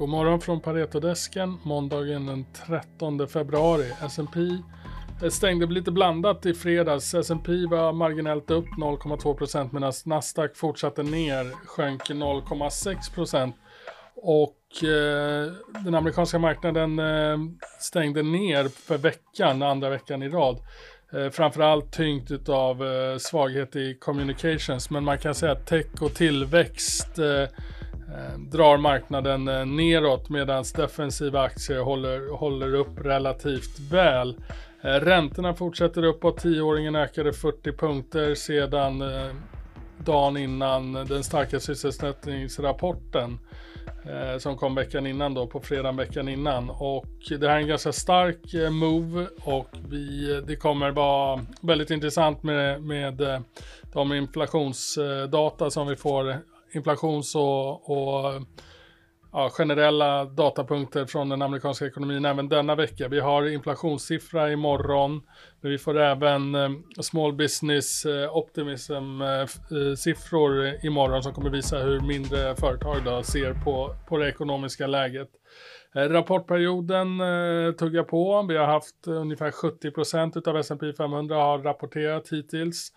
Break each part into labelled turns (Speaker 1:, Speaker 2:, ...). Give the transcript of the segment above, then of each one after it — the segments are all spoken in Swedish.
Speaker 1: God morgon från Paretodesken, måndagen den 13 februari. S&P eh, stängde lite blandat i fredags. S&P var marginellt upp 0,2% medan Nasdaq fortsatte ner, sjönk 0,6%. Och eh, den amerikanska marknaden eh, stängde ner för veckan, andra veckan i rad. Eh, framförallt tyngt av eh, svaghet i communications, men man kan säga att tech och tillväxt Eh, Eh, drar marknaden eh, neråt medan defensiva aktier håller, håller upp relativt väl. Eh, räntorna fortsätter uppåt, tioåringen ökade 40 punkter sedan dagen innan den starka sysselsättningsrapporten som kom veckan innan då, på fredagen veckan innan. Och det här är en ganska stark move och vi, det kommer vara väldigt intressant med, med de inflationsdata som vi får inflations och, och ja, generella datapunkter från den amerikanska ekonomin även denna vecka. Vi har inflationssiffra imorgon. Vi får även eh, small business eh, optimism eh, eh, siffror imorgon som kommer visa hur mindre företag då ser på, på det ekonomiska läget. Eh, rapportperioden eh, tuggar på. Vi har haft ungefär 70 procent av S&P 500 har rapporterat hittills.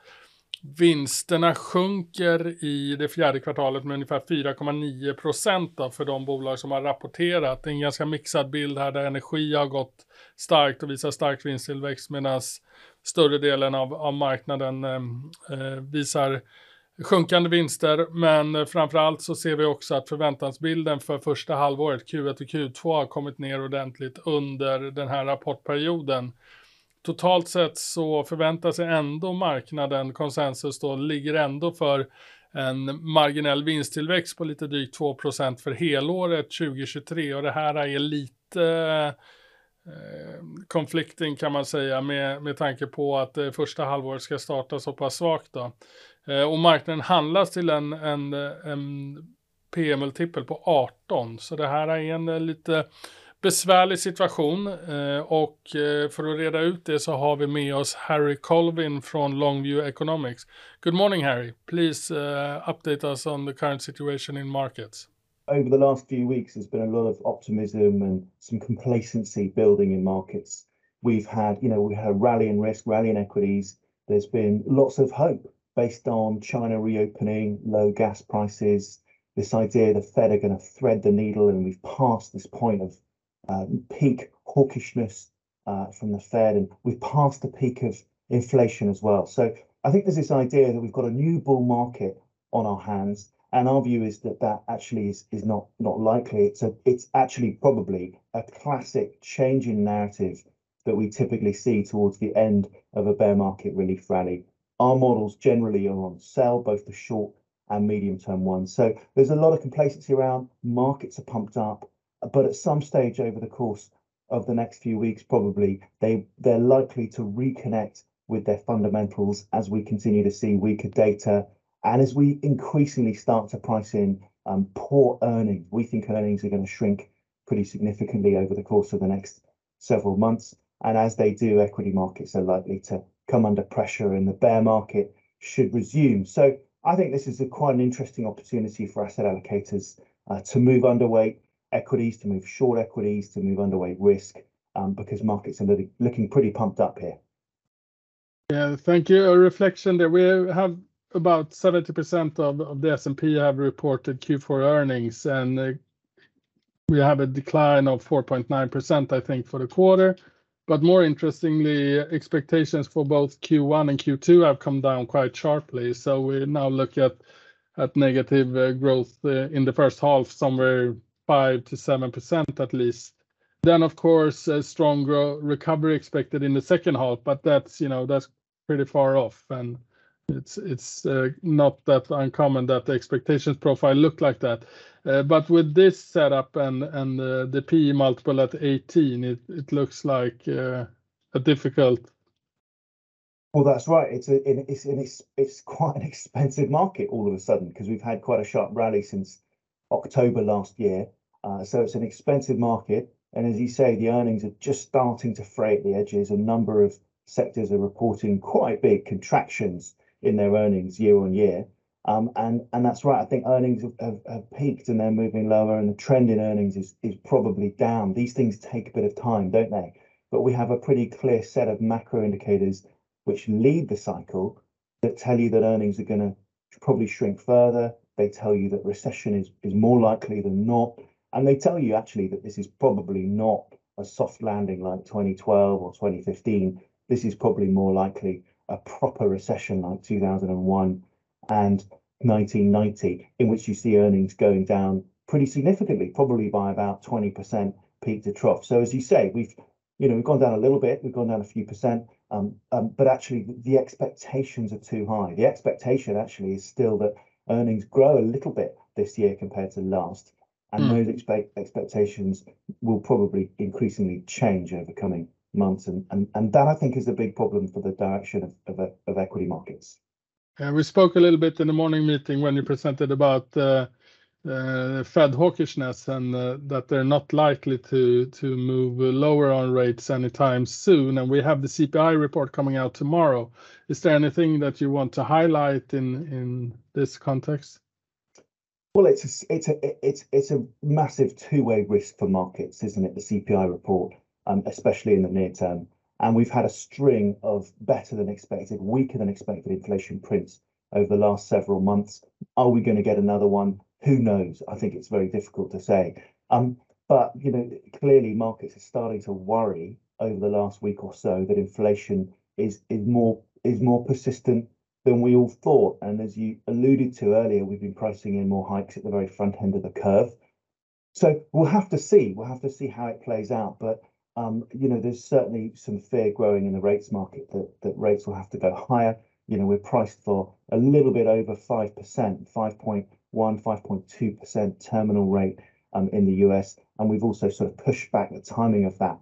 Speaker 1: Vinsterna sjunker i det fjärde kvartalet med ungefär 4,9 procent för de bolag som har rapporterat. Det är en ganska mixad bild här där energi har gått starkt och visar stark vinsttillväxt medan större delen av, av marknaden ehm, eh, visar sjunkande vinster. Men framförallt så ser vi också att förväntansbilden för första halvåret, Q1 och Q2, har kommit ner ordentligt under den här rapportperioden totalt sett så förväntar sig ändå marknaden konsensus då ligger ändå för en marginell vinsttillväxt på lite drygt 2% för helåret 2023 och det här är lite eh, kan man säga med, med tanke på att det första halvåret ska starta så pass svagt då. Eh, och marknaden handlas till en, en, en P-multipel på 18 så det här är en eh, lite besvärlig situation eh, och eh, för att reda ut det så har vi med oss Harry Colvin från Longview Economics. Good morning Harry, please uh, update us on the current situation in markets.
Speaker 2: Over the last few weeks there's been a lot of optimism and some complacency building in markets. We've had, you know, we had a rally in risk, rally in equities. There's been lots of hope based on China reopening, low gas prices, this idea the Fed are going to thread the needle and we've passed this point of um, peak hawkishness uh, from the Fed, and we've passed the peak of inflation as well. So I think there's this idea that we've got a new bull market on our hands, and our view is that that actually is is not not likely. It's a it's actually probably a classic change in narrative that we typically see towards the end of a bear market relief rally. Our models generally are on sell, both the short and medium term ones. So there's a lot of complacency around. Markets are pumped up but at some stage over the course of the next few weeks, probably they they're likely to reconnect with their fundamentals as we continue to see weaker data and as we increasingly start to price in um, poor earnings. We think earnings are going to shrink pretty significantly over the course of the next several months. And as they do, equity markets are likely to come under pressure and the bear market should resume. So I think this is a quite an interesting opportunity for asset allocators uh, to move underweight equities, to move short equities, to move underweight risk, um, because markets are looking, pretty pumped up here.
Speaker 1: Yeah, thank you. A reflection there. We have about 70% of, of the S&P have reported Q4 earnings, and uh, we have a decline of 4.9%, I think, for the quarter. But more interestingly, expectations for both Q1 and Q2 have come down quite sharply. So we now look at at negative uh, growth uh, in the first half, somewhere 5%-7% at least. Then, of course, a strong recovery expected in the second half, but that's, you know, that's pretty far off, and it's uh, not that uncommon that the expectations profile look like that. Uh, but with this setup and uh, the PE multiple at 18, it looks like a difficult...
Speaker 2: Well, that's right. It's it's it's it's quite an expensive market all of a sudden, because we've had quite a sharp rally since October last year. Uh, so it's an expensive market. And as you say, the earnings are just starting to fray at the edges. A number of sectors are reporting quite big contractions in their earnings year on year. And that's right. I think earnings have peaked, and they're moving lower, and the trend in earnings is probably down. These things take a bit of time, don't they? But we have a pretty clear set of macro indicators which lead the cycle, that tell you that earnings are gonna probably shrink further. They tell you that recession is is more likely than not, and they tell you actually that this is probably not a soft landing like 2012 or 2015. This is probably more likely a proper recession like 2001 and 1990, in which you see earnings going down pretty significantly, probably by about 20% peak to trough. So as you say, we've, you know, we've gone down a little bit, we've gone down a few percent, um, um, but actually the expectations are too high. The expectation actually is still that earnings grow a little bit this year compared to last.
Speaker 1: Mm.
Speaker 2: Those expectations will probably increasingly change over coming months, and and, and that, I think, is a big problem for the direction of equity markets.
Speaker 1: We spoke a little bit in the morning meeting when you presented about Uh, Fed hawkishness, and uh, that they're not likely to move lower on rates anytime soon, and we have the CPI report coming out tomorrow. Is there anything that you want to highlight in this context?
Speaker 2: Well, it's a massive two-way risk for markets, isn't it? The CPI report, um, especially in the near term. And we've had a string of better than expected, weaker than expected inflation prints over the last several months. Are we gonna get another one? Who knows? I think it's very difficult to say. Um, but, you know, clearly markets are starting to worry over the last week or so that inflation is is more is more persistent than we all thought. And as you alluded to earlier, we've been pricing in more hikes at the very front end of the curve. So we'll have to see. We'll have to see how it plays out. But, um, you know, there's certainly some fear growing in the rates market that that rates will have to go higher. You know, we're priced for a little bit over 5%, 5.1%-5.2% terminal rate um, in the U.S., and we've also sort of pushed back the timing of that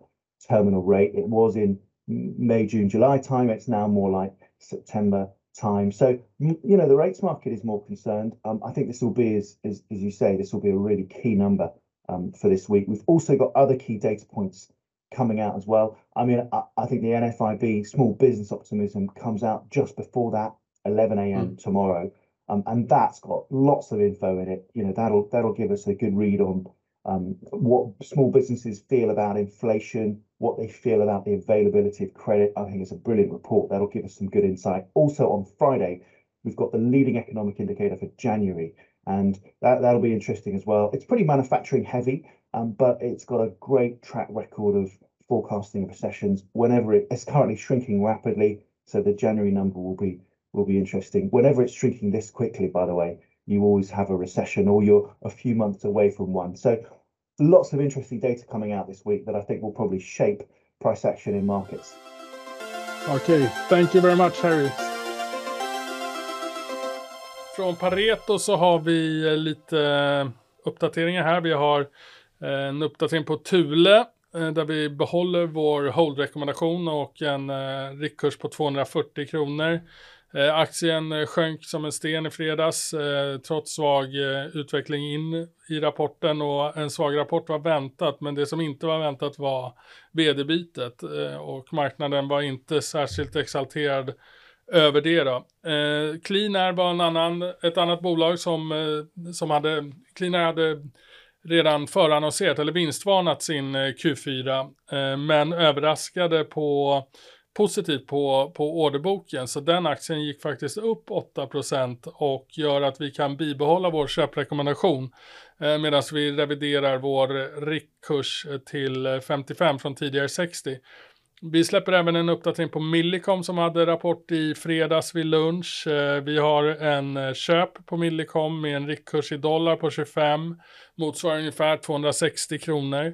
Speaker 2: terminal rate. It was in May, June, July time. It's now more like September time. So you know, the rates market is more concerned. Um, I think this will be, as you say, this will be a really key number um, for this week. We've also got other key data points coming out as well. I mean, I think the NFIB small business optimism comes out just before that, 11 A.M. Hmm. tomorrow. Um, and that's got lots of info in it. You know, that'll that'll give us a good read on um, what small businesses feel about inflation, what they feel about the availability of credit. I think it's a brilliant report. That'll give us some good insight. Also, on Friday, we've got the leading economic indicator for January, and that, that'll be interesting as well. It's pretty manufacturing heavy, um, but it's got a great track record of forecasting recessions whenever it's currently shrinking rapidly, so the January number will be will be interesting. Whenever it's shrinking this quickly, by the way, you always have a recession, or you're a few months away from one. So lots of interesting data coming out this week that I think will probably shape price action in markets.
Speaker 1: Okay. Thank you very much, Harry. Från Pareto så har vi eh, lite eh, uppdateringar här. Vi har eh, en uppdatering på Thule, där vi behåller vår hold-rekommendation och en riktkurs på 240 kronor. Eh, aktien eh, sjönk som en sten i fredags, eh, trots svag utveckling in i rapporten och en svag rapport var väntat, men det som inte var väntat var vd-bytet och marknaden var inte särskilt exalterad över det då. Cleanair var ett annat bolag som hade... Cleanair hade redan förannonserat eller vinstvarnat sin Q4, men överraskade på positivt på orderboken. Så den aktien gick faktiskt upp 8% och gör att vi kan bibehålla vår köprekommendation, eh, medan vi reviderar vår riktkurs till 55 från tidigare 60. Vi släpper även en uppdatering på Millicom, som hade rapport i fredags vid lunch. Eh, vi har en eh, köp på Millicom med en riktkurs i dollar på 25, motsvarar ungefär 260 kronor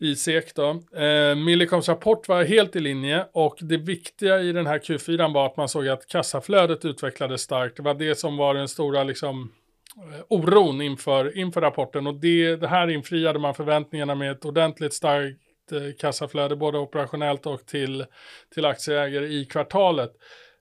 Speaker 1: i SEK då. Eh, Millicoms rapport var helt i linje och det viktiga i den här Q4 var att man såg att kassaflödet utvecklades starkt. Det var det som var den stora, liksom, eh, oron inför rapporten och det här infriade man förväntningarna med ett ordentligt starkt eh, kassaflöde, både operationellt och till aktieägare i kvartalet.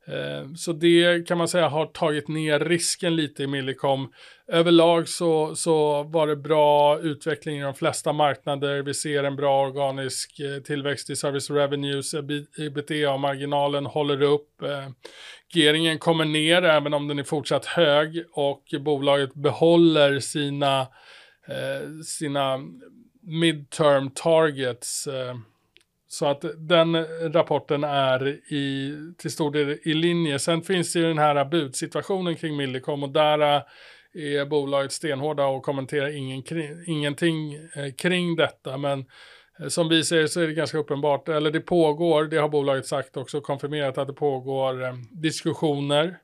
Speaker 1: Eh, så det kan man säga har tagit ner risken lite i Millicom. Överlag så, så var det bra utveckling i de flesta marknader. Vi ser en bra organisk eh, tillväxt i service revenues, ebitda-marginalen håller upp. Eh, Geringen kommer ner även om den är fortsatt hög och bolaget behåller sina, sina midterm targets så att den rapporten är i, till stor del i linje. Sen finns det ju den här budsituationen kring Millicom och där äh, är bolaget stenhårda och kommenterar ingen, ingenting äh, kring detta. Men äh, som vi ser så är det ganska uppenbart, eller det pågår, det har bolaget sagt också, konfirmerat att det pågår diskussioner.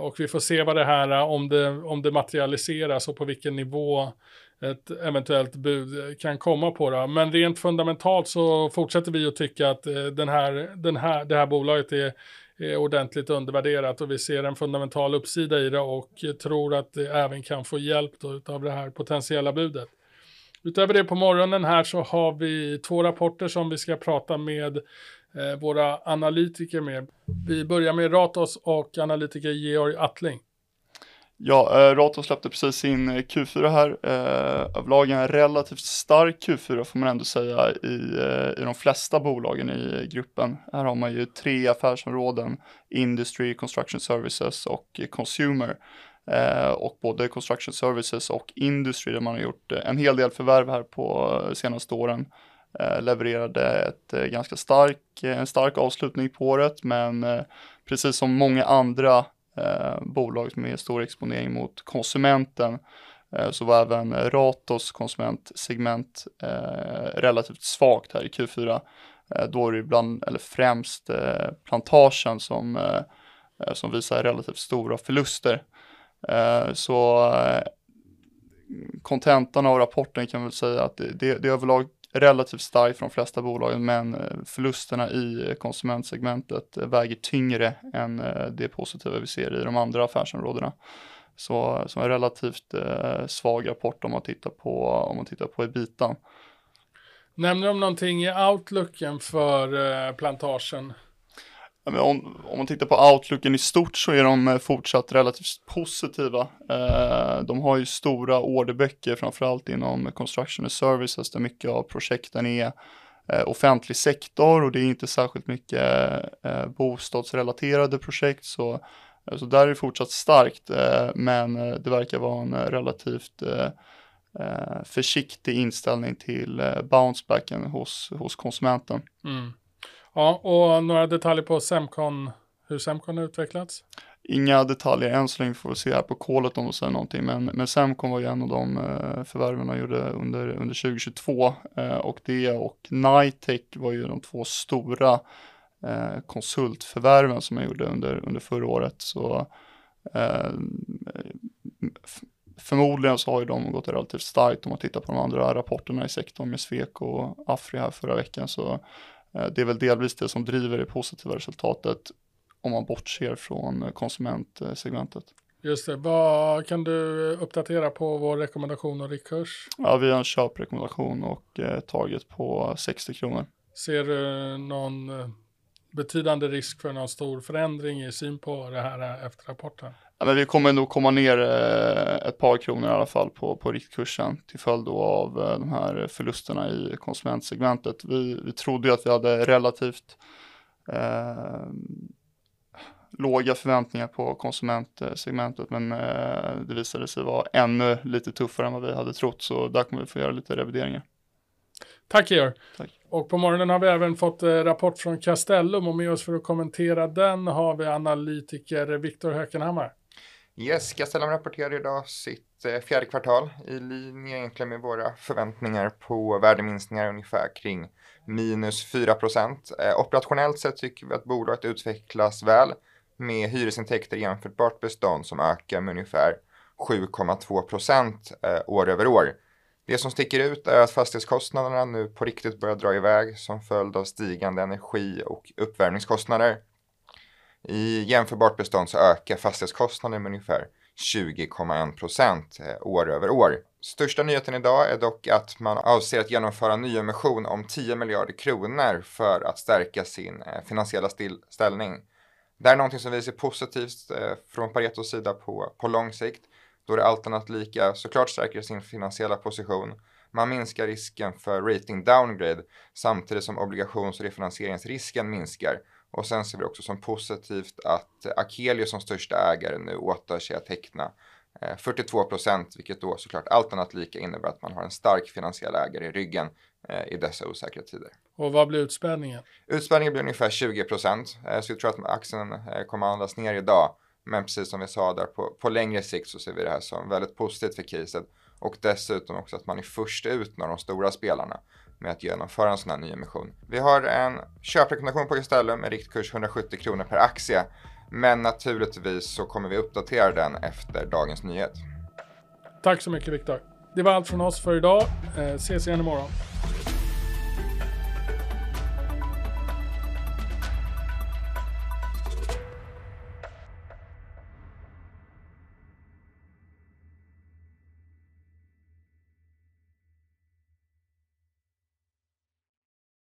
Speaker 1: Och vi får se vad det här, om det, om det materialiseras och på vilken nivå ett eventuellt bud kan komma på det. Men rent fundamentalt så fortsätter vi att tycka att eh, den här, den här, det här bolaget är, är ordentligt undervärderat och vi ser en fundamental uppsida i det och tror att det även kan få hjälp av det här potentiella budet. Utöver det på morgonen här så har vi två rapporter som vi ska prata med eh, våra analytiker med. Vi börjar med Ratos och analytiker Georg Attling.
Speaker 3: Ja, eh, Ratos släppte precis sin eh, Q4 här. Eh, överlag en relativt stark Q4 får man ändå säga i, eh, i de flesta bolagen i gruppen. Här har man ju tre affärsområden, Industry, Construction Services och Consumer. Eh, och både Construction Services och Industry där man har gjort eh, en hel del förvärv här på eh, senaste åren levererade ett ganska stark, en stark avslutning på året men precis som många andra eh, bolag med stor exponering mot konsumenten eh, så var även Ratos konsumentsegment eh, relativt svagt här i Q4. Eh, då är det ibland, eller främst eh, plantagen som, eh, eh som visar relativt stora förluster. Eh, så eh, kontentan av rapporten kan väl säga att det, det, det överlag relativt stark från de flesta bolagen men eh, förlusterna i eh, konsumentsegmentet eh, väger tyngre än det positiva vi ser i de andra affärsområdena. Så, så en relativt eh, svag rapport om man tittar på, om man tittar på ebitan.
Speaker 1: Nämner de någonting i outlooken för plantagen?
Speaker 3: Om, om man tittar på outlooken i stort så är de eh, fortsatt relativt positiva. Eh, de har ju stora orderböcker framförallt inom construction and services där mycket av projekten är eh, offentlig sektor och det är inte särskilt mycket eh, bostadsrelaterade projekt så, så där är det fortsatt starkt eh, men det verkar vara en relativt försiktig inställning till bouncebacken hos, hos konsumenten. Mm.
Speaker 1: Ja, och några detaljer på Semcon, hur Semcon har utvecklats?
Speaker 3: Inga detaljer än så länge får vi se här på kolet om de säger någonting, men, men Semcon var ju en av de eh, förvärven de gjorde under, under 2022 eh, och det och Nitec var ju de två stora eh, konsultförvärven som jag gjorde under, under förra året. Så förmodligen så har ju de gått relativt starkt om man tittar på de andra rapporterna i sektorn med Sweco och Afri här förra veckan så det är väl delvis det som driver det positiva resultatet om man bortser från konsumentsegmentet.
Speaker 1: Just det, vad kan du uppdatera på vår rekommendation och riktkurs?
Speaker 3: Ja, vi har en köprekommendation och eh, taget på 60 kronor.
Speaker 1: Ser du någon eh, betydande risk för någon stor förändring i syn på det här efter rapporten?
Speaker 3: Ja, men vi kommer nog komma ner eh, ett par kronor i alla fall på, på riktkursen till följd av eh, de här förlusterna i konsumentsegmentet. Vi, vi trodde ju att vi hade relativt eh, låga förväntningar på konsumentsegmentet men eh, det visade sig vara ännu lite tuffare än vad vi hade trott så där kommer vi få göra lite revideringar.
Speaker 1: Tack Georg. Tack. Och på morgonen har vi även fått eh, rapport från Castellum och med oss för att kommentera den har vi analytiker Viktor Hökenhammar.
Speaker 4: Yes, Castellum rapporterar idag sitt eh, fjärde kvartal i linje egentligen med våra förväntningar på värdeminskningar ungefär kring minus 4 procent. Eh, operationellt sett tycker vi att bolaget utvecklas väl med hyresintäkter jämförbart bestånd som ökar med ungefär 7,2 procent år över år. Det som sticker ut är att fastighetskostnaderna nu på riktigt börjar dra iväg som följd av stigande energi och uppvärmningskostnader. I jämförbart bestånd så ökar fastighetskostnaden med ungefär 20,1 procent eh, år över år. Största nyheten idag är dock att man avser att genomföra en nyemission om 10 miljarder kronor för att stärka sin eh, finansiella ställning. Det här är någonting som vi ser positivt eh, från Paretos sida på, på lång sikt. Då det allt annat lika såklart stärker sin finansiella position. Man minskar risken för rating downgrade samtidigt som obligations och refinansieringsrisken minskar. Och sen ser vi också som positivt att Akelius som största ägare nu åtar sig att teckna 42 procent, vilket då såklart allt annat lika innebär att man har en stark finansiell ägare i ryggen eh, i dessa osäkra tider.
Speaker 1: Och vad blir utspädningen?
Speaker 4: Utspädningen blir ungefär 20 procent, eh, så vi tror att aktien eh, kommer att handlas ner idag. Men precis som vi sa där, på, på längre sikt så ser vi det här som väldigt positivt för caset. Och dessutom också att man är först ut när de stora spelarna med att genomföra en sån här nyemission. Vi har en köprekommendation på Castellum med riktkurs 170 kronor per aktie. Men naturligtvis så kommer vi uppdatera den efter dagens nyhet.
Speaker 1: Tack så mycket Viktor. Det var allt från oss för idag. Eh, ses igen imorgon.